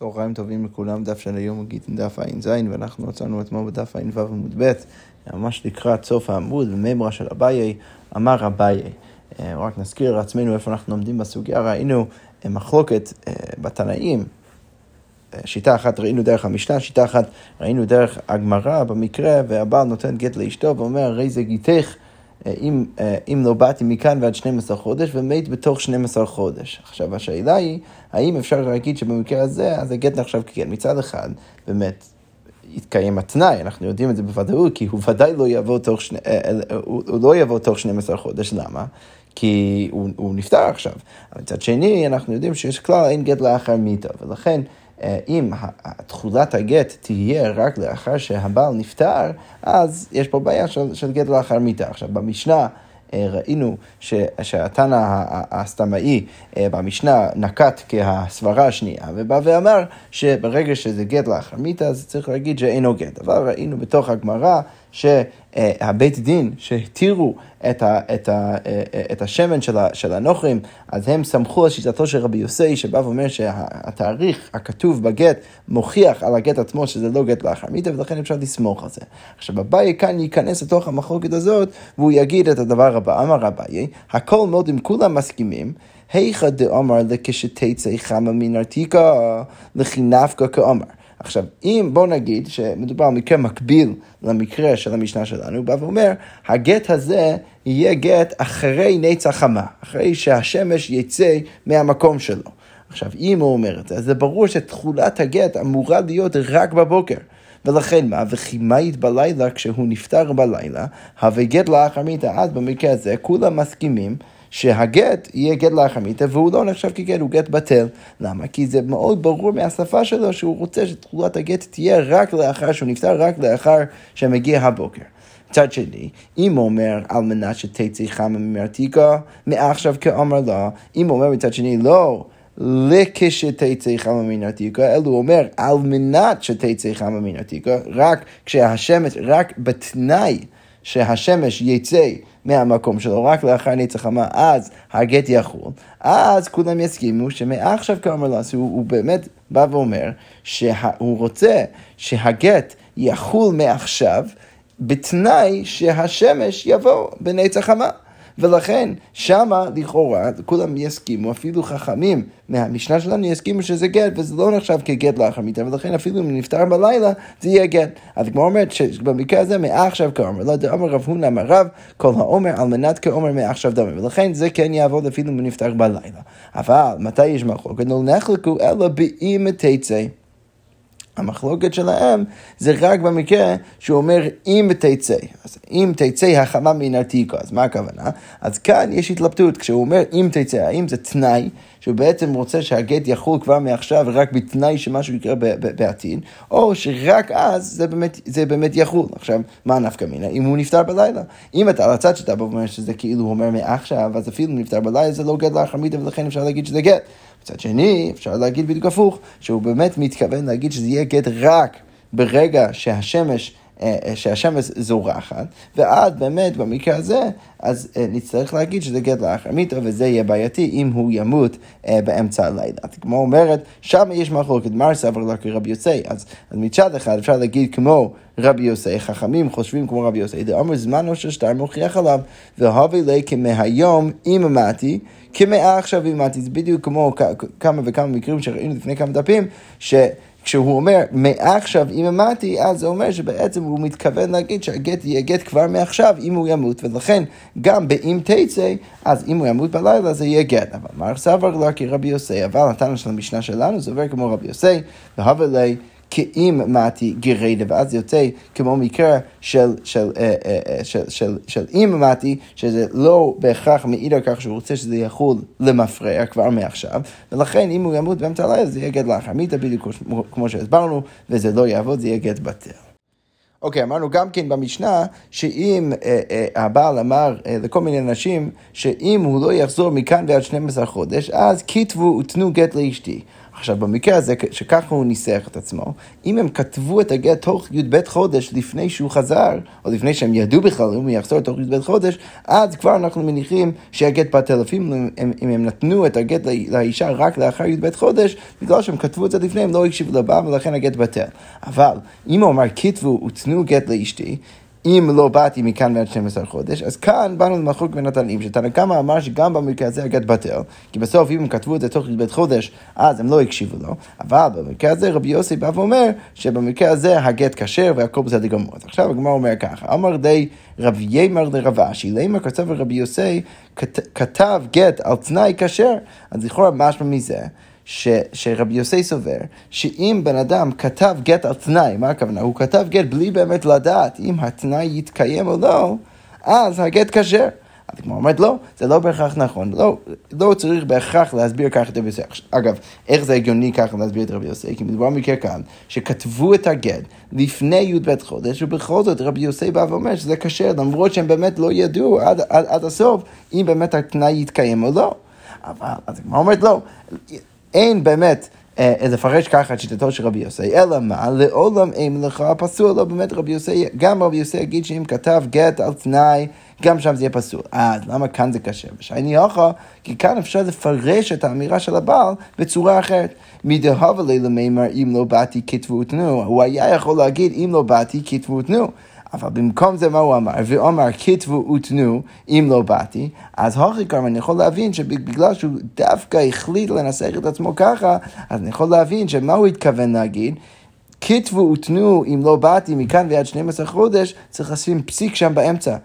צהריים טובים לכולם, דף של היום הוא גיטין דף ע"ז, ואנחנו מצאנו אתמול בדף ע"ו עמוד ב', ממש לקראת סוף העמוד, ומימרה של אביי, אמר אביי. אה, רק נזכיר לעצמנו איפה אנחנו לומדים בסוגיה, ראינו אה, מחלוקת אה, בתנאים, שיטה אחת ראינו דרך המשנה, שיטה אחת ראינו דרך הגמרא במקרה, והבעל נותן גט לאשתו ואומר, הרי זה גיתך. אם, אם לא באתי מכאן ועד 12 חודש ומת בתוך 12 חודש. עכשיו השאלה היא, האם אפשר להגיד שבמקרה הזה, אז הגט נחשב כגט. מצד אחד, באמת, יתקיים התנאי, אנחנו יודעים את זה בוודאות, כי הוא ודאי לא יבוא תוך, שני, הוא, הוא לא יבוא תוך 12 חודש, למה? כי הוא, הוא נפטר עכשיו. מצד שני, אנחנו יודעים שיש כלל אין גט לאחר מיתה, ולכן אם תכולת הגט תהיה רק לאחר שהבעל נפטר, אז יש פה בעיה של, של גט לאחר מיתה. עכשיו, במשנה... אה, ראינו שהתנא הסתמאי אה, במשנה נקט כהסברה השנייה, ובא ואמר שברגע שזה גט לאחר מיתה, אז צריך להגיד שאינו גט. אבל ראינו בתוך הגמרא שהבית דין שהתירו את, ה, את, ה, את השמן של, ה, של הנוכרים, אז הם סמכו על שיטתו של רבי יוסי, שבא ואומר שהתאריך הכתוב בגט מוכיח על הגט עצמו שזה לא גט לאחר מיתה, ולכן אפשר לסמוך על זה. עכשיו, אביי כאן ייכנס לתוך המחלוקת הזאת, והוא יגיד את הדבר הבא, אמר אביי, הכל מאוד אם כולם מסכימים, היכא דאמר לכשתצא חמה מן עתיקה, לכי נפקא כאמר. עכשיו, אם בוא נגיד שמדובר על מקרה מקביל למקרה של המשנה שלנו, הוא בא ואומר, הגט הזה יהיה גט אחרי נצח חמה, אחרי שהשמש יצא מהמקום שלו. עכשיו, אם הוא אומר את זה, אז זה ברור שתכולת הגט אמורה להיות רק בבוקר. ולכן מה? וחימאית בלילה, כשהוא נפטר בלילה, הווה גט לאחר מיתה, אז במקרה הזה כולם מסכימים שהגט יהיה גט לאחר והוא לא נחשב כגט, הוא גט בטל. למה? כי זה מאוד ברור מהשפה שלו שהוא רוצה שתכולת הגט תהיה רק לאחר שהוא נפטר, רק לאחר שמגיע הבוקר. מצד שני, אם אומר על מנת שתצא חמה ממרתיקה, מעכשיו כאמר לה, אם הוא אומר מצד שני לא, לכשתצא חמה מן עתיקה, אלא הוא אומר על מנת שתצא חמה מן עתיקה, רק כשהשמש, רק בתנאי שהשמש יצא מהמקום שלו, רק לאחר נצח חמה, אז הגט יחול, אז כולם יסכימו שמעכשיו כאמר לעשו, הוא, הוא באמת בא ואומר שהוא רוצה שהגט יחול מעכשיו, בתנאי שהשמש יבוא בנצח חמה. ולכן שמה לכאורה כולם יסכימו, אפילו חכמים מהמשנה שלנו יסכימו שזה גט, וזה לא נחשב כגט לאחר מיתה, ולכן אפילו אם נפטר בלילה זה יהיה גט. אז כמו אומרת שבמקרה הזה מעכשיו כאומר, לא דאמר רב הונא אמר רב, כל האומר על מנת כאומר מעכשיו דומה, ולכן זה כן יעבוד אפילו אם נפטר בלילה. אבל מתי יש מחלוקת? לא נחלקו אלא באם תצא. המחלוקת שלהם זה רק במקרה שהוא אומר אם תצא. אז אם תצא החמה מן עתיקה, אז מה הכוונה? אז כאן יש התלבטות, כשהוא אומר אם תצא, האם זה תנאי שהוא בעצם רוצה שהגט יחול כבר מעכשיו רק בתנאי שמשהו יקרה בעתיד, או שרק אז זה באמת, זה באמת יחול. עכשיו, מה נפקא מינה? אם הוא נפטר בלילה. אם אתה על הצד שאתה אומר שזה כאילו אומר מעכשיו, אז אפילו נפטר בלילה זה לא גט לאחר מידה ולכן אפשר להגיד שזה גט. מצד שני, אפשר להגיד בדיוק הפוך, שהוא באמת מתכוון להגיד שזה יהיה גט רק ברגע שהשמש... אה, אה, שהשמש זורחת, ואז באמת במקרה הזה, אז אה, נצטרך להגיד שזה גט לאחר מיתו, וזה יהיה בעייתי אם הוא ימות באמצע הלילה. כמו אומרת, שם יש מחלוקת מר סבר לה כרבי יוסי, אז, אז מצד אחד אפשר להגיד כמו רבי יוסי, חכמים חושבים כמו רבי יוסי, דאמר זמנו של שטר מוכיח עליו, והווי לי כמהיום אם אמרתי, כמאה עכשיו אימתי, זה בדיוק כמו כמה וכמה מקרים שראינו לפני כמה דפים, ש... כשהוא אומר מעכשיו אם אמרתי, אז זה אומר שבעצם הוא מתכוון להגיד שהגט יהיה גט כבר מעכשיו אם הוא ימות, ולכן גם באם תצא, אז אם הוא ימות בלילה זה יהיה גט. אבל מר סבר לה כרבי יוסי, אבל נתנו של המשנה שלנו זה עובר כמו רבי יוסי, והווה כאם מתי גרדה, ואז זה יוצא כמו מקרה של, של, אה, אה, אה, של, של, של אם מתי, שזה לא בהכרח מעיד על כך שהוא רוצה שזה יחול למפרע כבר מעכשיו, ולכן אם הוא ימות באמצע הלילה זה יהיה גט לאחר מיתה, בדיוק כמו שהסברנו, וזה לא יעבוד, זה יהיה גט בטל. אוקיי, okay, אמרנו גם כן במשנה, שאם אה, אה, הבעל אמר אה, לכל מיני נשים, שאם הוא לא יחזור מכאן ועד 12 חודש, אז כתבו ותנו גט לאשתי. עכשיו, במקרה הזה, שככה הוא ניסח את עצמו, אם הם כתבו את הגט תוך י"ב חודש לפני שהוא חזר, או לפני שהם ידעו בכלל אם הוא יחזור תוך י"ב חודש, אז כבר אנחנו מניחים שהגט בטל. אפילו אם, אם הם נתנו את הגט לאישה רק לאחר י"ב חודש, בגלל שהם כתבו את זה לפני, הם לא הקשיבו לבעל ולכן הגט בטל. אבל אם הוא אמר כתבו ותנו גט לאשתי, אם לא באתי מכאן ועד 12 חודש, אז כאן באנו למחוק התנאים, שתנא קמא אמר שגם במקרה הזה הגט בטל, כי בסוף אם הם כתבו את זה תוך בית חודש, אז הם לא הקשיבו לו, אבל במקרה הזה רבי יוסי בא ואומר שבמקרה הזה הגט כשר והכל בסדר גמור. אז עכשיו הגמר אומר ככה, אמר די רבי ימר לרב אשי, למה כתב רבי יוסי כתב גט על תנאי כשר, אז לכאורה משמע מזה. ש, שרבי יוסי סובר, שאם בן אדם כתב גט על תנאי, מה הכוונה? הוא כתב גט בלי באמת לדעת אם התנאי יתקיים או לא, אז הגט כשר. אז כמו אומרת, לא, זה לא בהכרח נכון, לא, לא צריך בהכרח להסביר ככה את רבי יוסי. אגב, איך זה הגיוני ככה להסביר את רבי יוסי? כי מדובר במקרה כאן, שכתבו את הגט לפני י"ב חודש, ובכל זאת רבי יוסי בא ואומר שזה כשר, למרות שהם באמת לא ידעו עד, עד, עד הסוף אם באמת התנאי יתקיים או לא. אבל, אז הגמרא אומרת, לא, אין באמת אה, לפרש ככה את שיטתו של רבי יוסי, אלא מה? לעולם אין לך פסול, לא באמת רבי יוסי, גם רבי יוסי יגיד שאם כתב גט על תנאי, גם שם זה יהיה פסול. אז למה כאן זה קשה? ושייני הוכה, כי כאן אפשר לפרש את האמירה של הבעל בצורה אחרת. מדהבה לילה מימר אם לא באתי כתבו ותנו, הוא היה יכול להגיד אם לא באתי כתבו ותנו. אבל במקום זה מה הוא אמר? ואומר כתבו ותנו אם לא באתי, אז הוכי כמה אני יכול להבין שבגלל שהוא דווקא החליט לנסח את עצמו ככה, אז אני יכול להבין שמה הוא התכוון להגיד? כתבו ותנו אם לא באתי מכאן ועד 12 חודש, צריך לשים פסיק שם באמצע.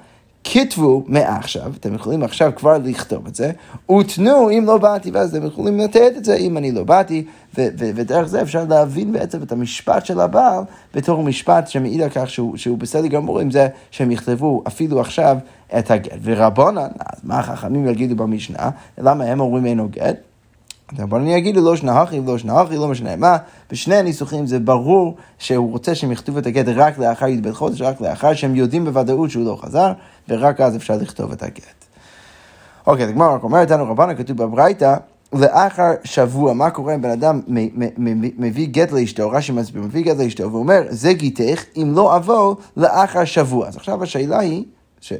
כתבו מעכשיו, אתם יכולים עכשיו כבר לכתוב את זה, ותנו אם לא באתי, ואז אתם יכולים לתת את זה אם אני לא באתי, ודרך זה אפשר להבין בעצם את המשפט של הבעל בתור משפט שמעיד על כך שהוא, שהוא בסדר גמור עם זה שהם יכתבו אפילו עכשיו את הגט. ורבונן, אז מה החכמים יגידו במשנה? למה הם אומרים אינו גט? אבל אני אגיד לא שנהכי, לא שנהכי, לא משנה מה, בשני הניסוחים זה ברור שהוא רוצה שהם יכתבו את הגט רק לאחר י"ב חודש, רק לאחר שהם יודעים בוודאות שהוא לא חזר, ורק אז אפשר לכתוב את הגט. אוקיי, הגמרא רק אומרת לנו רבנה, כתוב בברייתא, לאחר שבוע, מה קורה אם בן אדם מביא גט לאשתו, רש"י מסביר, מביא גט לאשתו, ואומר, זה גיתך אם לא אבוא לאחר שבוע. אז עכשיו השאלה היא,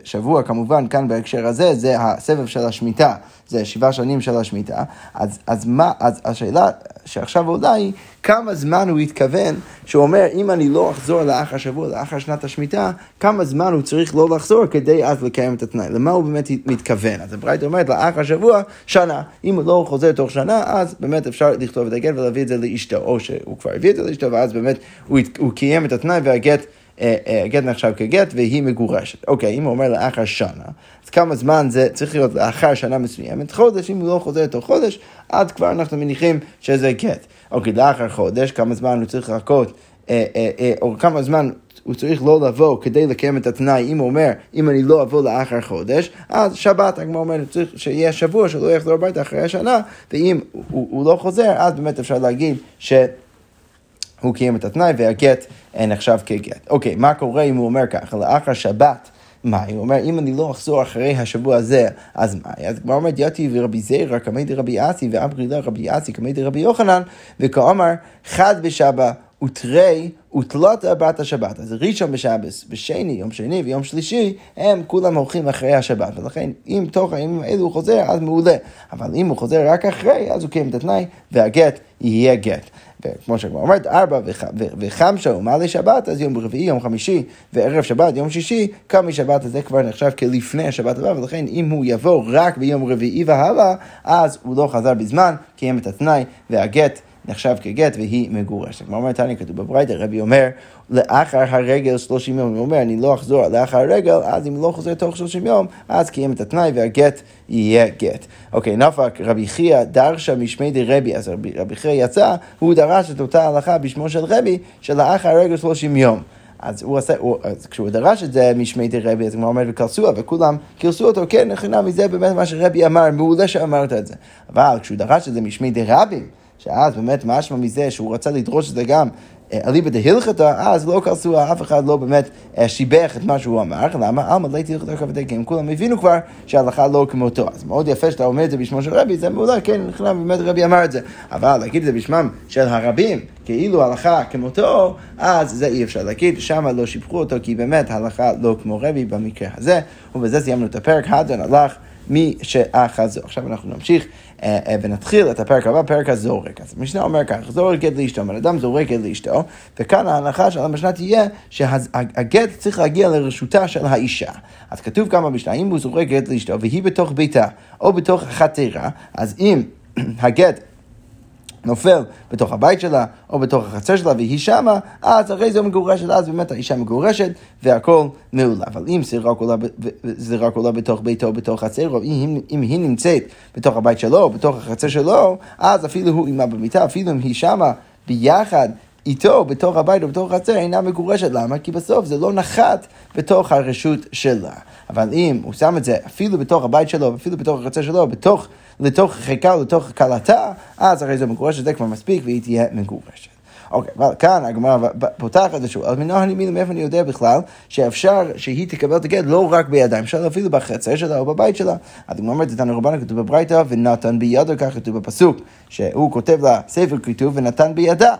שבוע כמובן כאן בהקשר הזה, זה הסבב של השמיטה, זה שבעה שנים של השמיטה, אז, אז מה, אז השאלה שעכשיו עולה היא, כמה זמן הוא התכוון, שהוא אומר, אם אני לא אחזור לאחר שבוע, לאחר שנת השמיטה, כמה זמן הוא צריך לא לחזור כדי אז לקיים את התנאי, למה הוא באמת מתכוון? אז הברית אומרת, לאחר שבוע, שנה, אם הוא לא חוזר תוך שנה, אז באמת אפשר לכתוב את הגט ולהביא את זה לאשתו, או שהוא כבר הביא את זה לאשתו, ואז באמת הוא, הוא קיים את התנאי והגט אה, אה, גט נחשב כגט והיא מגורשת. אוקיי, אם הוא אומר לאחר שנה, אז כמה זמן זה צריך להיות לאחר שנה מסוימת? חודש, אם הוא לא חוזר תוך חודש, אז כבר אנחנו מניחים שזה גט. אוקיי, לאחר חודש, כמה זמן הוא צריך לחכות, אה, או כמה זמן הוא צריך לא לבוא כדי לקיים את התנאי, אם הוא אומר, אם אני לא אבוא לאחר חודש, אז שבת, הגמרא אומרת, צריך שיהיה שבוע שלא יחזור הביתה אחרי השנה, ואם הוא, הוא לא חוזר, אז באמת אפשר להגיד ש... הוא קיים את התנאי והגט נחשב כגט. אוקיי, מה קורה אם הוא אומר ככה, לאחר שבת? מה? הוא אומר, אם אני לא אחזור אחרי השבוע הזה, אז מה? אז כבר אומרת, יתי ורבי זירא, קמי דרבי אסי, ואמרי לה רבי אסי, קמי דרבי יוחנן, וכאומר, חד בשבא ותרי ותלת בת השבת. אז ראשון בשבס, בשני, יום שני ויום שלישי, הם כולם הולכים אחרי השבת. ולכן, אם תוך הימים האלו הוא חוזר, אז מעולה. אבל אם הוא חוזר רק אחרי, אז הוא קיים את התנאי, והגט יהיה גט. וכמו שכבר אומרת, ארבע וחמשה ומעלה שבת, אז יום רביעי, יום חמישי וערב שבת, יום שישי, קם משבת, אז זה כבר נחשב כלפני השבת הבאה, ולכן אם הוא יבוא רק ביום רביעי והלאה, אז הוא לא חזר בזמן, קיים את התנאי, והגט נחשב כגט והיא מגורשת. כמו אומר תניא, כתוב בברייתא, רבי אומר, לאחר הרגל 30 יום, הוא אומר, אני לא אחזור לאחר הרגל, אז אם לא חוזר תוך 30 יום, אז קיים את התנאי והגט יהיה גט. אוקיי, נפק רבי חייא דרשה משמי דרבי, אז רבי, רבי חייא יצא, הוא דרש את אותה הלכה בשמו של רבי, שלאחר הרגל 30 יום. אז הוא עשה, הוא, אז כשהוא דרש את זה משמי דרבי, אז הוא אומר וקרסוה, וכולם קרסו אותו, כן, נכונה מזה באמת מה שרבי אמר, מעולה שאמרת את זה. אבל כשהוא דרש את זה משמי דרבים, שאז באמת משמע מזה שהוא רצה לדרוש את זה גם אליבא דהלכתא, אז לא כעסו, אף אחד לא באמת שיבח את מה שהוא אמר, למה? עלמא ליתי הלכתא כבדי, כי הם כולם הבינו כבר שההלכה לא כמותו. אז מאוד יפה שאתה אומר את זה בשמו של רבי, זה מעולה, כן, נכנע, באמת רבי אמר את זה. אבל להגיד את זה בשמם של הרבים, כאילו הלכה כמותו, אז זה אי אפשר להגיד, שמה לא שיבחו אותו, כי באמת ההלכה לא כמו רבי במקרה הזה. ובזה סיימנו את הפרק, הדון הלך מי שאחזו. עכשיו אנחנו נמשיך אה, אה, ונתחיל את הפרק הבא, פרק הזורק. אז המשנה אומר כך, זורק גט לאשתו, בן אדם זורק גט לאשתו, וכאן ההנחה של המשנה תהיה שהגט צריך להגיע לרשותה של האישה. אז כתוב כמה במשנה, אם הוא זורק גט לאשתו והיא בתוך ביתה או בתוך החתירה, אז אם הגט נופל בתוך הבית שלה או בתוך החצר שלה והיא שמה, אז אחרי זה מגורשת, אז באמת האישה מגורשת והכל מעולה. אבל אם זה רק עולה, בתוך ביתו בתוך חצר, או אם, אם היא נמצאת בתוך הבית שלו בתוך החצר שלו, אז אפילו הוא עימה במיטה, אפילו אם היא שמה ביחד איתו בתוך הבית או בתוך החצר אינה מגורשת. למה? כי בסוף זה לא נחת בתוך הרשות שלה. אבל אם הוא שם את זה אפילו בתוך הבית שלו, אפילו בתוך החצר שלו, בתוך, לתוך חיקה לתוך כלתה, אז הרי זה מגורשת, זה כבר מספיק והיא תהיה מגורשת. אוקיי, אבל כאן הגמרא פותחת ושואלת, מנוהל ימין, מאיפה אני יודע בכלל שאפשר שהיא תקבל את הגט לא רק בידיים שלה, אפילו בחצר שלה או בבית שלה. אז הגמרא אומרת, תנו רבנה כתוב בברייתא, ונתן בידו, כך כתוב בפסוק, שהוא כותב לה ספר כתוב ונתן בידה.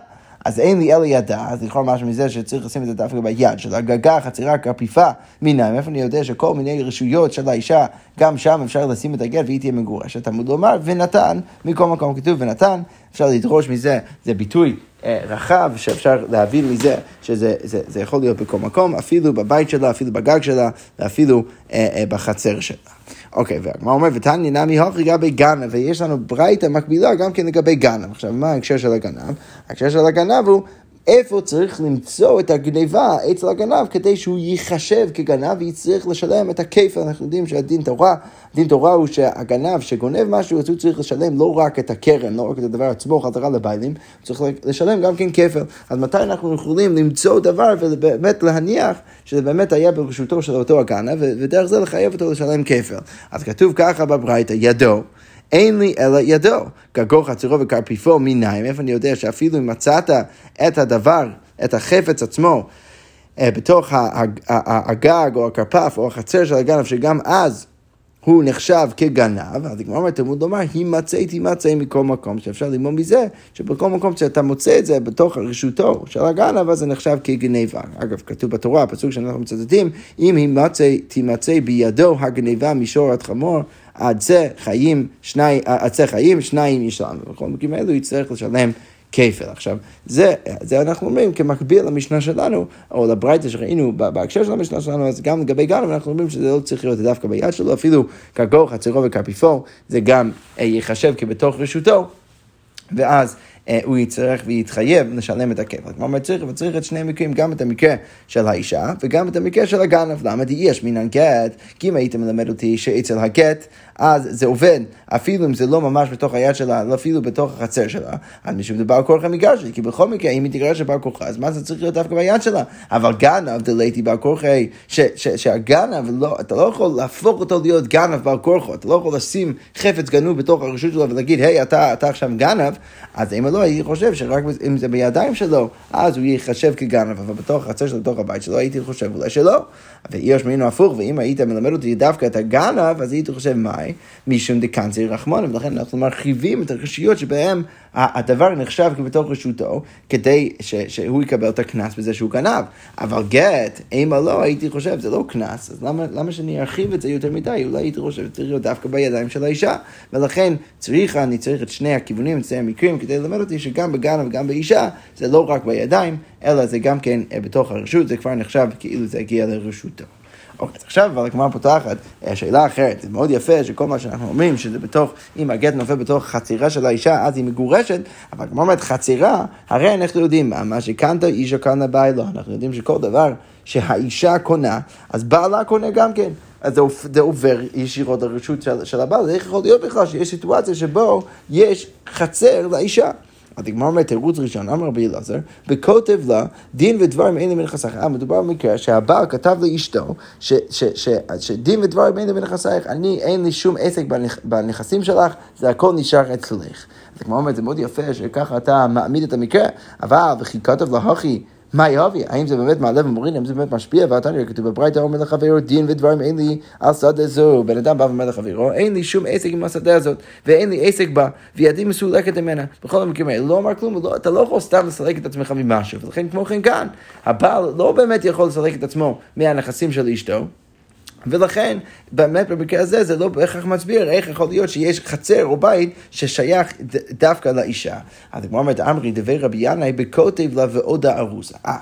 אז אין לי אלא ידה, אז לכאורה משהו מזה שצריך לשים את זה דווקא ביד של הגגה, חצירה, כרפיפה, מיניים. איפה אני יודע שכל מיני רשויות של האישה, גם שם אפשר לשים את הגט והיא תהיה מגורשת. תלמוד לומר, ונתן, מכל מקום כתוב ונתן, אפשר לדרוש מזה, זה ביטוי אה, רחב שאפשר להבין מזה שזה זה, זה יכול להיות בכל מקום, אפילו בבית שלה, אפילו בגג שלה, ואפילו אה, אה, בחצר שלה. אוקיי, והגמרא אומר, ותניא נמי הוכי לגבי גנב, ויש לנו ברייתא מקבילה גם כן לגבי גנב. עכשיו, מה ההקשר של הגנב? ההקשר של הגנב הוא איפה צריך למצוא את הגניבה אצל הגנב כדי שהוא ייחשב כגנב ויצטרך לשלם את הכיף. אנחנו יודעים שהדין תורה, דין תורה הוא שהגנב שגונב משהו, אז הוא צריך לשלם לא רק את הקרן, לא רק את הדבר עצמו חזרה לביילים, הוא צריך לשלם גם כן כפל. אז מתי אנחנו יכולים למצוא דבר ובאמת להניח שזה באמת היה ברשותו של אותו הגנב, ודרך זה לחייב אותו לשלם כפל. אז כתוב ככה בברייתא, ידו. אין לי אלא ידו. גגו חצרו וקרפיפו מניים. איפה אני יודע שאפילו אם מצאת את הדבר, את החפץ עצמו, אה, בתוך הגג או הכרפף או החצר של הגנב, שגם אז הוא נחשב כגנב, אז הגמרא אומרת, תלמוד לומר, הימצא תימצא מכל מקום, שאפשר ללמוד מזה, שבכל מקום שאתה מוצא את זה בתוך רשותו של הגנב, אז זה נחשב כגניבה. אגב, כתוב בתורה, הפסוק שאנחנו מצטטים, אם הימצא תימצא בידו הגניבה מישור עד חמור, עד זה חיים, שני, עד זה חיים, שניים ישלם. בכל מקרים האלו יצטרך לשלם כפל. עכשיו, זה, זה אנחנו אומרים כמקביל למשנה שלנו, או לברייתא שראינו בהקשר של המשנה שלנו, אז גם לגבי גנב אנחנו אומרים שזה לא צריך להיות דווקא ביד שלו, אפילו כגור, חצרו וכרפיפו, זה גם אה, ייחשב כבתוך רשותו, ואז הוא יצטרך ויתחייב לשלם את הכפל. כלומר, צריך, וצריך את שני המקרים, גם את המקרה של האישה וגם את המקרה של הגנב. למה יש מינן גט? כי אם היית מלמד אותי שאצל הגט, אז זה עובד, אפילו אם זה לא ממש בתוך היד שלה, לא אפילו בתוך החצר שלה, אז משום דבר כורחה מגרשת, כי בכל מקרה, אם היא תגרש בר כורחה, אז מה זה צריך להיות דווקא ביד שלה? אבל גנב דלייתי בר כורחה, שהגנב, לא, אתה לא יכול להפוך אותו להיות גנב בר כורחה, אתה לא יכול לשים חפץ גנוב בתוך הרשות שלו ולהגיד, היי, אתה, אתה עכשיו גנב, אז אם לא, הייתי חושב שרק אם זה בידיים שלו, אז הוא ייחשב כגנב, אבל בתוך החצר שלו, בתוך הבית שלו, הייתי חושב אולי שלא. ואיוש מינו הפוך, ואם היית מלמד אותי דווקא את הגנב, אז הייתי חושב, מאי? משום דקנצי רחמון, ולכן אנחנו מרחיבים את הרשויות שבהן הדבר נחשב כבתוך רשותו, כדי ש, שהוא יקבל את הקנס בזה שהוא גנב. אבל גט, אימה לא, הייתי חושב, זה לא קנס, אז למה, למה שאני ארחיב את זה יותר מדי? אולי הייתי חושב, צריך להיות דווקא בידיים של האישה. ולכן צריך, אני צריך את שני הכיוונים, את שני המקרים, כדי ללמד אותי שגם בגנב וגם באישה, זה לא רק בידיים, אלא זה גם כן אה, בתוך הרשות, זה כבר נחשב כאילו זה הגיע לרשותו. אוקיי, אז עכשיו הגמרא פותחת אה, שאלה אחרת, זה מאוד יפה שכל מה שאנחנו אומרים, שזה בתוך, אם הגט נופל בתוך חצירה של האישה, אז היא מגורשת, אבל הגמרא אומרת חצירה, הרי אנחנו יודעים, מה שקנת אישה קנה ביילו, אנחנו יודעים שכל דבר שהאישה קונה, אז בעלה קונה גם כן. אז זה עובר ישירות לרשות של, של הבעל, איך יכול להיות בכלל שיש סיטואציה שבו יש חצר לאישה? הגמרא אומר תירוץ ראשון, אמר רבי אלעזר, וכותב לה דין ודברים אין לי מנכסייך. אה, מדובר במקרה שהבעל כתב לאשתו שדין ודברים אין לי מנכסייך, אני אין לי שום עסק בנכסים שלך, זה הכל נשאר אצלך. אז הגמרא אומרת, זה מאוד יפה שככה אתה מעמיד את המקרה, אבל וכי כתב לה הכי מה יהובי? האם זה באמת מעלה ומוריד? האם זה באמת משפיע? ועתניא כתוב בברייתא אומר לחברו דין ודברים אין לי על שדה זו. בן אדם בא ואומר לחברו אין לי שום עסק עם השדה הזאת ואין לי עסק בה וידי מסולקת ממנה. בכל המקרים האלה לא אמר כלום, לא, אתה לא יכול סתם לסלק את עצמך ממשהו ולכן כמו כן כאן הבעל לא באמת יכול לסלק את עצמו מהנכסים של אשתו ולכן, באמת במקרה הזה זה לא בהכרח מסביר איך יכול להיות שיש חצר או בית ששייך דווקא לאישה. אז כמו אומרת, אמרי דבי רבי ינאי בכותב לה ועודה ארוסה. אה,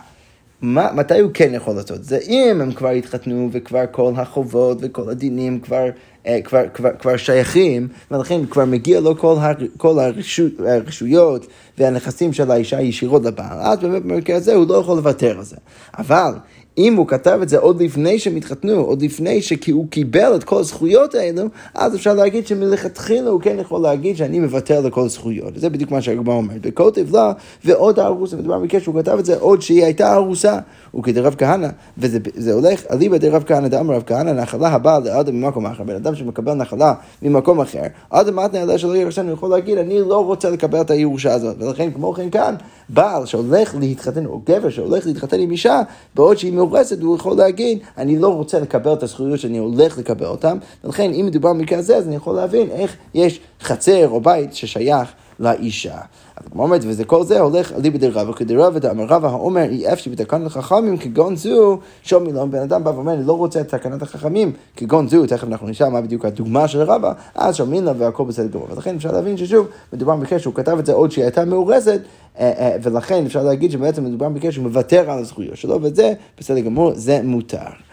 מתי הוא כן יכול לעשות? זה אם הם כבר התחתנו וכבר כל החובות וכל הדינים כבר, אה, כבר, כבר, כבר שייכים, ולכן כבר מגיע לו כל, הר, כל הרשות, הרשויות והנכסים של האישה ישירות לבעל. אז באמת במקרה הזה הוא לא יכול לוותר על זה. אבל אם הוא כתב את זה עוד לפני שהם התחתנו, עוד לפני שהוא קיבל את כל הזכויות האלו, אז אפשר להגיד שמלכתחילה הוא כן יכול להגיד שאני מוותר לכל הזכויות. זה בדיוק מה שהגמרא אומרת. וכותב לה, ועוד הארוסה, מדובר במקרה שהוא כתב את זה עוד שהיא הייתה ארוסה. וכדרב כהנא, וזה הולך אליבא דרב כהנא דאמר רב כהנא, נחלה הבאה לאדם ממקום אחר. בן אדם שמקבל נחלה ממקום אחר, אדם מתנה אליה שלא ירשנו, יכול להגיד, אני לא רוצה לקבל את הירושה הזאת. ולכן, כמו כן כאן, בעל שהולך להתחתן, או גבר שהולך להתחתן עם אישה, בעוד שהיא מאורסת, הוא יכול להגיד, אני לא רוצה לקבל את הזכויות שאני הולך לקבל אותן, ולכן אם מדובר במקרה הזה, אז אני יכול להבין איך יש חצר או בית ששייך לאישה. אז כמו אומרת, וזה כל זה הולך אליבא דרבא, כדרבא דאמר רבא האומר אי אפשי בתקנת החכמים כגון זו, שומי לו, בן אדם בא ואומר, אני לא רוצה את תקנת החכמים כגון זו, תכף אנחנו נשאל מה בדיוק הדוגמה של רבא, אז שומעים לה והכל בסדר גמור. ולכן אפשר להבין ששוב, מדובר במקרה שהוא כתב את זה עוד שהיא הייתה מאורסת, אה, אה, ולכן אפשר להגיד שבעצם מדובר במקרה שהוא מוותר על הזכויות שלו, וזה בסדר גמור, זה מותר.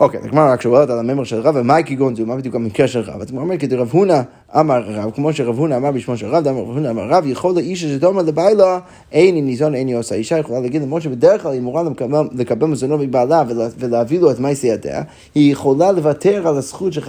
אוקיי, הגמרא רק שואלת על הממר של רב, ומה כגון זה, מה בדיוק המקרה של רב? אז הגמרא אומרת, כדי רב הונא אמר רב, כמו שרב הונא אמר בשמו של רב, אמר רב הונא אמר רב, יכול לאישה שדומה לבעלה, איני ניזון, איני עושה. אישה יכולה להגיד למרות שבדרך כלל היא אמורה לקבל מזונו מבעלה ולהביא לו את מייסי ידיה, היא יכולה לוותר על הזכות של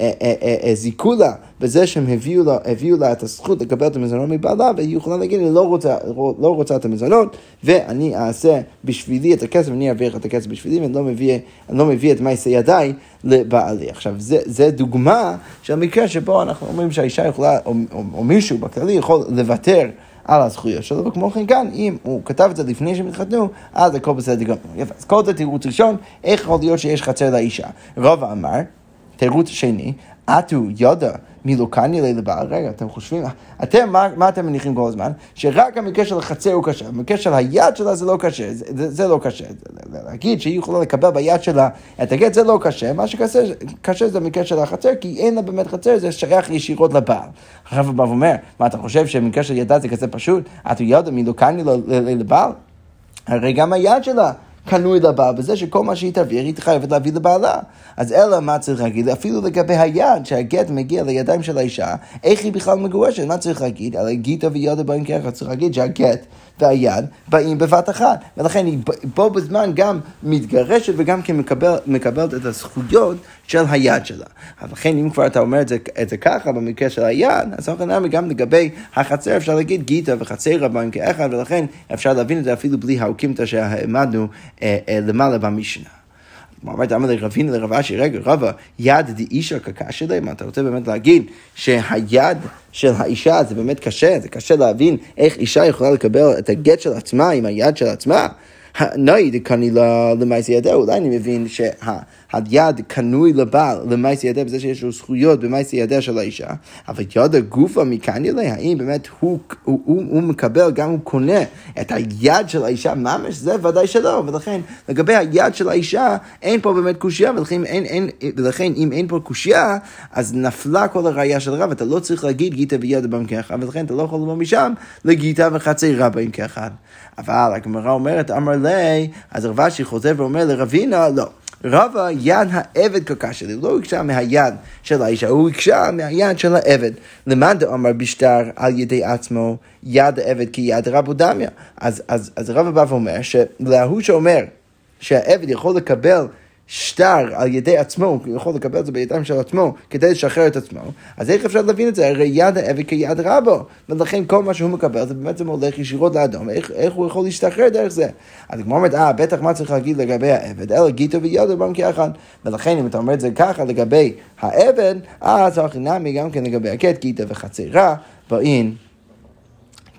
אה, אה, אה, זיכו לה בזה שהם הביאו לה, הביאו לה את הזכות לקבל את המזונות מבעלה, והיא יכולה להגיד, אני לא רוצה, לא רוצה את המזונות, ואני אעשה בשבילי את הכסף, אני אעביר את הכסף בשבילי, ואני לא מביא, לא מביא את מעשה ידיי לבעלי. עכשיו, זה, זה דוגמה של מקרה שבו אנחנו אומרים שהאישה יכולה, או, או, או מישהו בכללי יכול לוותר. על הזכויות שלו, וכמו כן כאן, אם הוא כתב את זה לפני שהם התחתנו, אז הכל בסדר גמור. יפה, אז כל זה תירוץ ראשון, איך יכול להיות שיש חצר לאישה? רוב אמר, תירוץ שני, אטו ידע מלוקני לבעל, רגע, אתם חושבים, אתם, מה, מה אתם מניחים כל הזמן? שרק המקרה של החצר הוא קשה, המקרה של היד שלה זה לא קשה, זה, זה, זה לא קשה. להגיד שהיא יכולה לקבל ביד שלה את הגט זה לא קשה, מה שקשה זה המקרה של החצר, כי אין לה באמת חצר, זה שייך ישירות לבעל. עכשיו הוא בא ואומר, מה אתה חושב שהמקרה של ידה זה כזה פשוט? אטו ידע מלוקני לבעל? הרי גם היד שלה קנוי לבעל, בזה שכל מה שהיא תעביר, היא חייבת להביא לבעלה. אז אלא מה צריך להגיד? אפילו לגבי היד, שהגט מגיע לידיים של האישה, איך היא בכלל מגורשת? מה צריך להגיד? על הגיטה וידה בהם ככה, צריך להגיד שהגט והיד באים בבת אחת. ולכן היא בו בזמן גם מתגרשת וגם כן מקבל, מקבלת את הזכויות של היד שלה. אז לכן אם כבר אתה אומר את זה, את זה ככה במקרה של היד, אז אנחנו נראה גם לגבי החצר אפשר להגיד גיטה וחצר באים כאחד, ולכן אפשר להבין את זה אפילו בלי האוקימתא שהעמדנו אה, אה, למעלה במשנה. אומרת, אמר לרבינה לרב אשי, רגע, רבא, יד דאישה כקשה להם, אתה רוצה באמת להגיד שהיד של האישה זה באמת קשה, זה קשה להבין איך אישה יכולה לקבל את הגט של עצמה עם היד של עצמה? נאי דקני למעשה ידיה, אולי אני מבין שהיד קנוי לבעל למעשה ידיה בזה שיש לו זכויות במעשה ידיה של האישה, אבל יד הגופה מכאן אליה, האם באמת הוא, מקבל, גם הוא קונה את היד של האישה? ממש, זה ודאי שלא, ולכן לגבי היד של האישה אין פה באמת קושייה, ולכן אם אין פה קושייה, אז נפלה כל הראייה של רב, אתה לא צריך להגיד גיטה ויד במקרה אחד, ולכן אתה לא יכול לבוא משם לגיטה וחצי רבה במקרה אחד. אבל הגמרא אומרת, אמר לי, אז רב אשי חוזר ואומר לרבינה, לא. רבה יד העבד קקשה לי, הוא לא הקשה מהיד של האישה, הוא הקשה מהיד של העבד. למאן דאמר בשטר על ידי עצמו יד העבד כיד רבו דמיה. אז, אז, אז רבא בא ואומר שלהוא שאומר שהעבד יכול לקבל שטר על ידי עצמו, הוא יכול לקבל את זה בידיים של עצמו כדי לשחרר את עצמו, אז איך אפשר להבין את זה? הרי יד העבד כיד רבו, ולכן כל מה שהוא מקבל זה בעצם הולך ישירות לאדום, איך, איך הוא יכול להשתחרר דרך זה? אז הגמרא אומרת, אה, בטח מה צריך להגיד לגבי העבד, אלא גיטו וידו בנק יחד, ולכן אם אתה אומר את זה ככה לגבי העבד, אז הכי נמי גם כן לגבי הגט, גיטו וחצירה, באים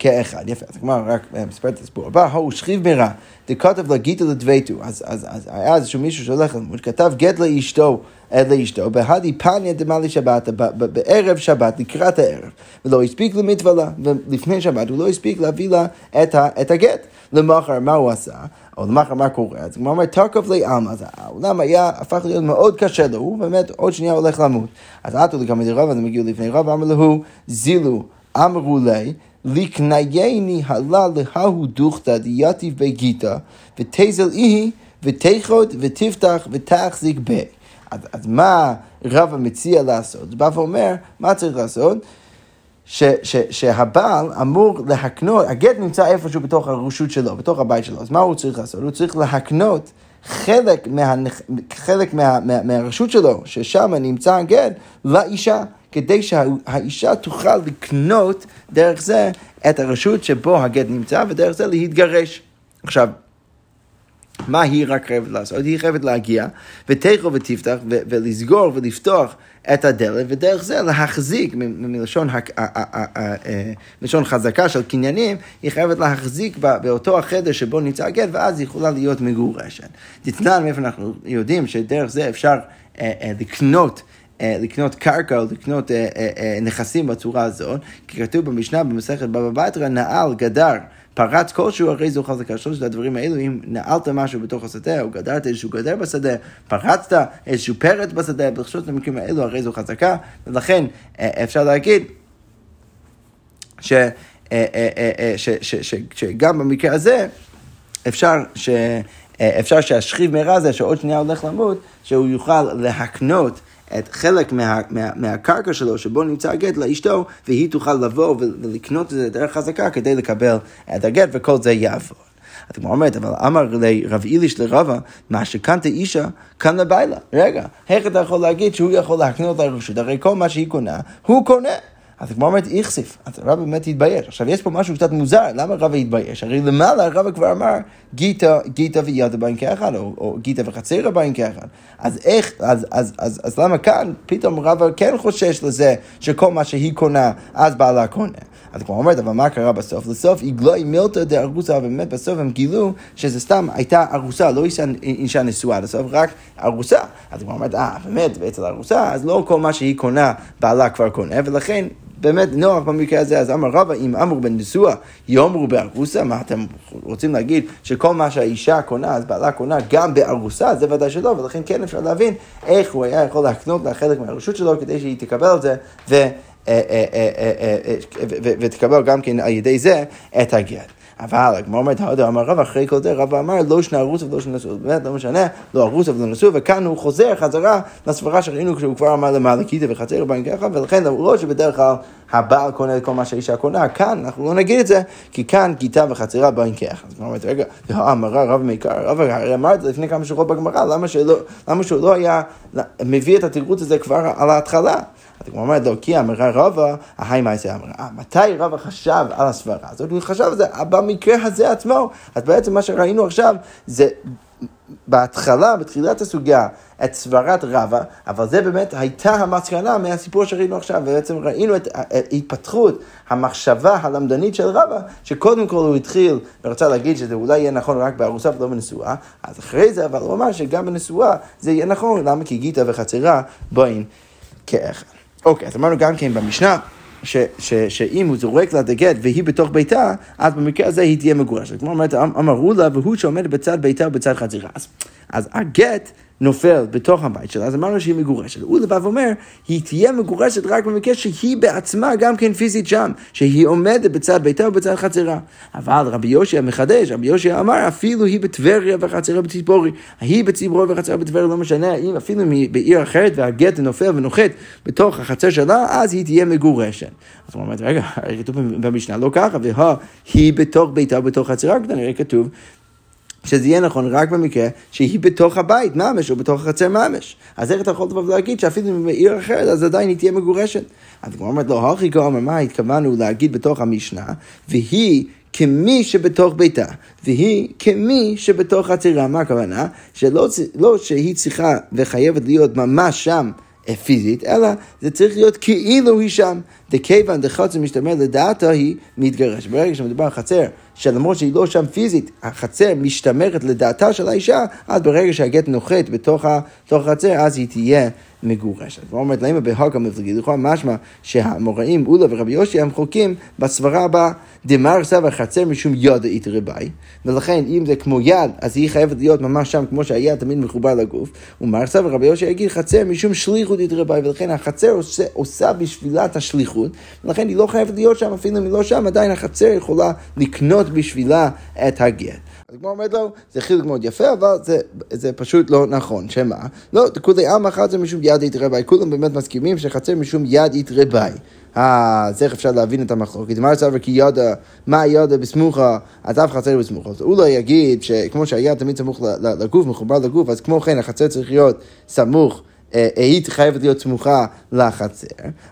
כאחד. יפה, אז הגמרא רק אה, מספרת את הסיפור הבא, הוא שכיב מרע, דכתב לגיטה לדבייתו. אז, אז, היה איזשהו מישהו שהולך, הוא כתב גט לאשתו, אה, לאשתו, בהדי פניה דמלי שבת, בערב שבת, לקראת הערב, ולא הספיק למצווה לה, ולפני שבת הוא לא הספיק להביא לה את, הגט. למחר, מה הוא עשה? או למחר מה קורה? אז הוא אומר, תקף לי עלמא, אז העולם היה, הפך להיות מאוד קשה לו, הוא באמת עוד שנייה הולך למות. אז עטו לכמה דרב, אז הם הגיעו לפני רב, אמר לו, זילו, אמרו לי, לקנייני הלה להוא דוכתא דיתיב בגיתא, ותזל איהי, ותיכוד, ותפתח, ותחזיק ב. אז, אז מה רבא מציע לעשות? בא ואומר, מה צריך לעשות? ש, ש, שהבעל אמור להקנות, הגט נמצא איפשהו בתוך הרשות שלו, בתוך הבית שלו, אז מה הוא צריך לעשות? הוא צריך להקנות חלק, מה, חלק מה, מה, מהרשות שלו, ששם נמצא הגט, לאישה. כדי שהאישה תוכל לקנות דרך זה את הרשות שבו הגט נמצא, ודרך זה להתגרש. עכשיו, מה היא רק חייבת לעשות? היא חייבת להגיע, ותכו ותפתח, ולסגור ולפתוח את הדלת, ודרך זה להחזיק, מלשון מלשון חזקה של קניינים, היא חייבת להחזיק באותו החדר שבו נמצא הגט, ואז היא יכולה להיות מגורשת. תתנן מאיפה אנחנו יודעים שדרך זה אפשר אה, אה, לקנות אה, לקנות קרקע או לקנות אה, אה, נכסים בצורה הזאת, כי כתוב במשנה במסכת בבא בתרא, נעל, גדר. פרץ כלשהו, הרי זו חזקה. שלושת הדברים האלו, אם נעלת משהו בתוך השדה, או גדרת איזשהו גדר בשדה, פרצת איזשהו פרץ בשדה, בשלושת המקרים האלו, הרי זו חזקה, ולכן אפשר להגיד ש, שגם במקרה הזה אפשר ש... אפשר שהשכיב מרע הזה, שעוד שנייה הולך למות, שהוא יוכל להקנות את חלק מה, מה, מהקרקע שלו, שבו נמצא הגט לאשתו, והיא תוכל לבוא ולקנות את זה דרך חזקה כדי לקבל את הגט, וכל זה יעבור. אז כמו אומרת, אבל אמר לרב איליש לרבה, מה שקנת אישה, כאן לבילה. רגע, איך אתה יכול להגיד שהוא יכול להקנות לרשות? הרי כל מה שהיא קונה, הוא קונה. אז הגמרא אומרת איכסיף, אז הרב באמת התבייש. עכשיו יש פה משהו קצת מוזר, למה רבא התבייש? הרי למעלה רבא כבר אמר גיטה, גיטה וידה באים כאחד, או, או גיטה וחצירה באים כאחד. אז איך, אז, אז, אז, אז למה כאן פתאום רבא כן חושש לזה שכל מה שהיא קונה, אז בעלה קונה. אז הגמרא אומרת, אבל מה קרה בסוף? לסוף יגלוי מילתא דארוסה, ובאמת בסוף הם גילו שזה סתם הייתה ארוסה, לא אישה נשואה, לסוף רק ארוסה. אז הגמרא אומרת, אה, באמת, ואצל ארוסה, אז לא כל מה שהיא קונה, בעלה כבר קונה, ולכן באמת נוח במקרה הזה, אז אמר רבא, אם אמרו בנשואה, יאמרו בארוסה, מה אתם רוצים להגיד שכל מה שהאישה קונה, אז בעלה קונה גם בארוסה, זה ודאי שלא, ולכן כן אפשר להבין איך הוא היה יכול להקנות לה חלק מהרשות שלו כדי שהיא תקבל את זה, ו... ותקבל גם כן על ידי זה את הגט. אבל הגמרא אומרת, הודו אמר רב, אחרי כל זה רב אמר, לא שני ארוס ולא שני נשוא. באמת, לא משנה, לא ארוס ולא נשוא, וכאן הוא חוזר חזרה לסברה שראינו כשהוא כבר אמר למעלה קיטה וחצר בהם ככה, ולכן למרות שבדרך כלל הבעל קונה את כל מה שהאישה קונה, כאן אנחנו לא נגיד את זה, כי כאן גיטה וחצרה באים ככה. אז הוא אומר, רגע, אמרה רב מעיקר, רב הרי אמר את זה לפני כמה שורות בגמרא, למה שהוא לא היה מביא את התירוץ הזה כבר על ההתחלה? אז הוא אומר לו, כי אמרה רבא, ההי מייסה אמרה, אה, מתי רבא חשב על הסברה הזאת? הוא חשב על זה במקרה הזה עצמו. אז בעצם מה שראינו עכשיו זה בהתחלה, בתחילת הסוגיה, את סברת רבא, אבל זה באמת הייתה המסקנה מהסיפור שראינו עכשיו, ובעצם ראינו את התפתחות המחשבה הלמדנית של רבא, שקודם כל הוא התחיל ורצה להגיד שזה אולי יהיה נכון רק בארוסה ולא בנשואה, אז אחרי זה, אבל הוא אמר שגם בנשואה זה יהיה נכון, למה? כי גיטה וחצרה בואים כאחד. אוקיי, אז אמרנו גם כן במשנה, ש, ש, שאם הוא זורק לה את הגט והיא בתוך ביתה, אז במקרה הזה היא תהיה מגורשת. כמו אומרת, אמ, אמרו לה, והוא שעומד בצד ביתה ובצד חזירה. אז, אז הגט נופל בתוך הבית שלה, אז אמרנו שהיא מגורשת. הוא לבב אומר, היא תהיה מגורשת רק במקרה שהיא בעצמה גם כן פיזית שם, שהיא עומדת בצד ביתה ובצד חצרה. אבל רבי יושע מחדש, רבי יושע אמר, אפילו היא בטבריה וחצרה בציפורי. היא בציפורי וחצרה בטבריה, לא משנה, אם אפילו בעיר אחרת והגט נופל ונוחת בתוך החצר שלה, אז היא תהיה מגורשת. אז הוא אומר, רגע, כתוב במשנה לא ככה, והיא בתוך ביתה ובתוך חצרה, כנראה כתוב שזה יהיה נכון רק במקרה שהיא בתוך הבית ממש, או בתוך החצר ממש. אז איך אתה יכול לבוא ולהגיד שאפילו אם בעיר אחרת, אז עדיין היא תהיה מגורשת. אז הוא אומרת לו, הכי אומר, מה התכוונו להגיד בתוך המשנה, והיא כמי שבתוך ביתה, והיא כמי שבתוך חצרה. מה הכוונה? שלא לא שהיא צריכה וחייבת להיות ממש שם. אה, פיזית, אלא זה צריך להיות כאילו היא שם. דכיוון דחצר משתמר לדעתה היא מתגרשת. ברגע שמדובר על חצר, שלמרות שהיא לא שם פיזית, החצר משתמרת לדעתה של האישה, אז ברגע שהגט נוחת בתוך החצר, אז היא תהיה מגורשת. זאת אומרת, למה בהאקה מפלגי? לכאורה משמע שהאמוראים, אולה ורבי יושי הם חוקים בסברה הבאה, דמר סבא חצר משום יד יתרבי, ולכן אם זה כמו יד, אז היא חייבת להיות ממש שם, כמו שהיד תמיד מחובר לגוף, ומר סבא רבי יושי יגיד חצר משום שליחות יתרבי, ולכן החצר עושה, עושה בשבילה את השליחות, ולכן היא לא חייבת להיות שם, אפילו אם היא לא שם, עדיין החצר יכולה לקנות בשבילה את הגט. אז כמו אומרת לו, זה חילוק מאוד יפה, אבל זה, זה פשוט לא נכון. שמה? לא, כולי עלמא חצר משום יד יתרבי. כולם באמת מסכימים שחצר משום יד יתרבי. אה, אז איך אפשר להבין את המחלוקת? מה סבר כי ידה, מה ידה בסמוכה, אז אף חצר בסמוכה. אז הוא לא יגיד שכמו שהיד תמיד סמוך לגוף, מחובר לגוף, אז כמו כן החצר צריך להיות סמוך. אה, היא חייבת להיות סמוכה לחצר,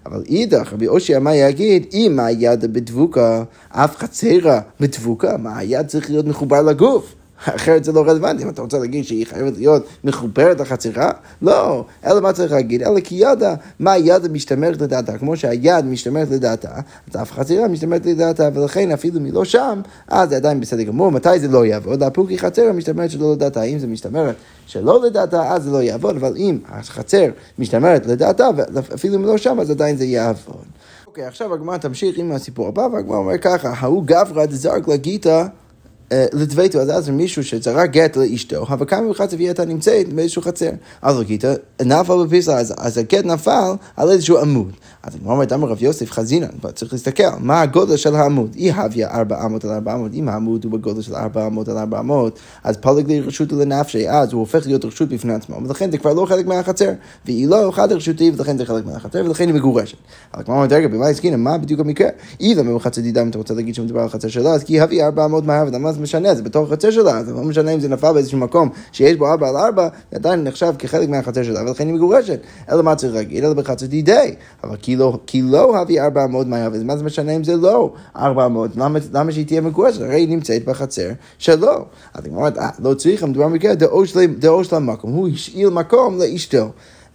אבל אידך, רבי אושי מה יגיד, אם היד בדבוקה, אף חצרה בדבוקה, מה היד צריך להיות מחובר לגוף? אחרת זה לא רלוונטי. אם אתה רוצה להגיד שהיא חייבת להיות מחוברת לחצירה, לא. אלא מה צריך להגיד? אלא כי ידה, מה ידה משתמרת לדעתה? כמו שהיד משתמרת לדעתה, אז אף חצירה משתמרת לדעתה, ולכן אפילו אם היא לא שם, אז זה עדיין בסדר גמור. מתי זה לא יעבוד? הפוקי חצרה משתמרת שלא לדעתה. אם זה משתמרת שלא לדעתה, אז זה לא יעבוד, אבל אם החצר משתמרת לדעתה, ואפילו אם לא שם, אז עדיין זה יעבוד. אוקיי, עכשיו הגמרא תמשיך עם הסיפור הבא, והגמרא אומר ככה, ההוא גברא דזרק לגיתא אה, לדבייתו, אז אז מישהו שזרק גט לאשתו, אבל כמה מחצר והיא הייתה נמצאת באיזשהו חצר. אז לגיתא, נפל בפיסה, אז הגט נפל על איזשהו עמוד. אז אני אומר, אמר רב יוסף חזינן, צריך להסתכל, מה הגודל של העמוד? אי הביא ארבע אמות על ארבע אמות, אם העמוד הוא בגודל של ארבע אמות על ארבע אמות, אז פלג לי רשות לנפשי, אז הוא הופך להיות רשות בפני עצמו, ולכן זה כבר לא חלק מהחצר, והיא לא אחד רשותי, ולכן זה חלק מהחצר, ולכן היא מגורשת. אבל כמו אומרת, רגע, במה הסכינה, מה בדיוק המקרה? מחצר דידה, אם אתה רוצה להגיד שמדובר על חצר שלה, אז כי הביא ארבע אמות מהעבד, מה זה משנה? זה בתוך החצר שלה, זה לא משנה אם זה נפל באיזשהו מקום שיש בו ארבע על ארבע, זה עדיין נחשב כחלק מהחצר שלה, ולכן היא מגורשת. אלא מה צריך להגיד? אלא בחצר דידי. אבל כי כי לא לא הביא אמות מהיו, אז מה זה משנה אם זה לא ארבע אמות? למה שהיא תהיה מגורשת? הרי היא נמצאת בחצר שלו. אז היא אומרת, אה, לא צריך, מדובר במקרה, דאו של המקום, הוא השאיל מקום לאשתו.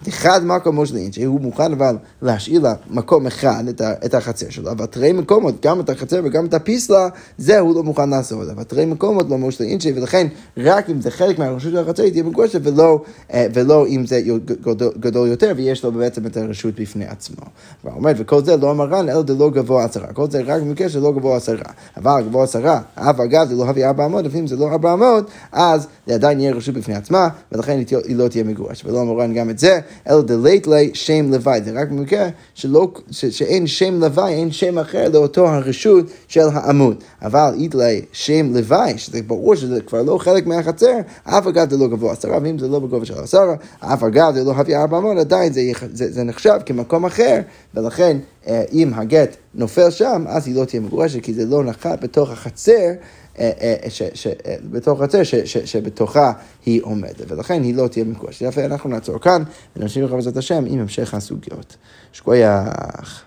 אחד מקום מושלין, שהוא מוכן אבל להשאיר לה מקום אחד, את, את החצר שלו, אבל תראי מקומות, גם את החצר וגם את הפיסלה, זה הוא לא מוכן לעשות, אבל תראי מקומות לא מושלין, ולכן רק אם זה חלק מהרשות של החצר, היא תהיה מגורשת, ולא, אה, ולא אם זה גדול, גדול יותר, ויש לו בעצם את הרשות בפני עצמו. והוא וכל זה לא מרן, אלא דלא גבוה עשרה. כל זה רק במקרה שלא גבוה עשרה. אבל גבוה עשרה, אף אגב, זה לא הביא ארבע אמות, לפעמים זה לא ארבע אמות, אז זה עדיין יהיה רשות בפני עצמה, ולכן היא לא תהיה מגורשת. ולא מרן גם את זה. אלא דלית לי שם לוואי, זה רק במקרה שלא, ש, שאין שם לוואי, אין שם אחר לאותו הרשות של העמוד. אבל איתלי שם לוואי, שזה ברור שזה כבר לא חלק מהחצר, אף אגב זה לא גבוה עשרה, ואם זה לא בגובה של עשרה, אף אגב זה לא הביא ארבע אמות, עדיין זה, זה, זה נחשב כמקום אחר, ולכן אה, אם הגט נופל שם, אז היא לא תהיה מגורשת, כי זה לא נחת בתוך החצר. אה, אה, אה, בתוך חצר שבתוכה היא עומדת, ולכן היא לא תהיה מקושי. יפה, אנחנו נעצור כאן, ונמשיך לך בעזרת השם עם המשך הסוגיות. שכוייח.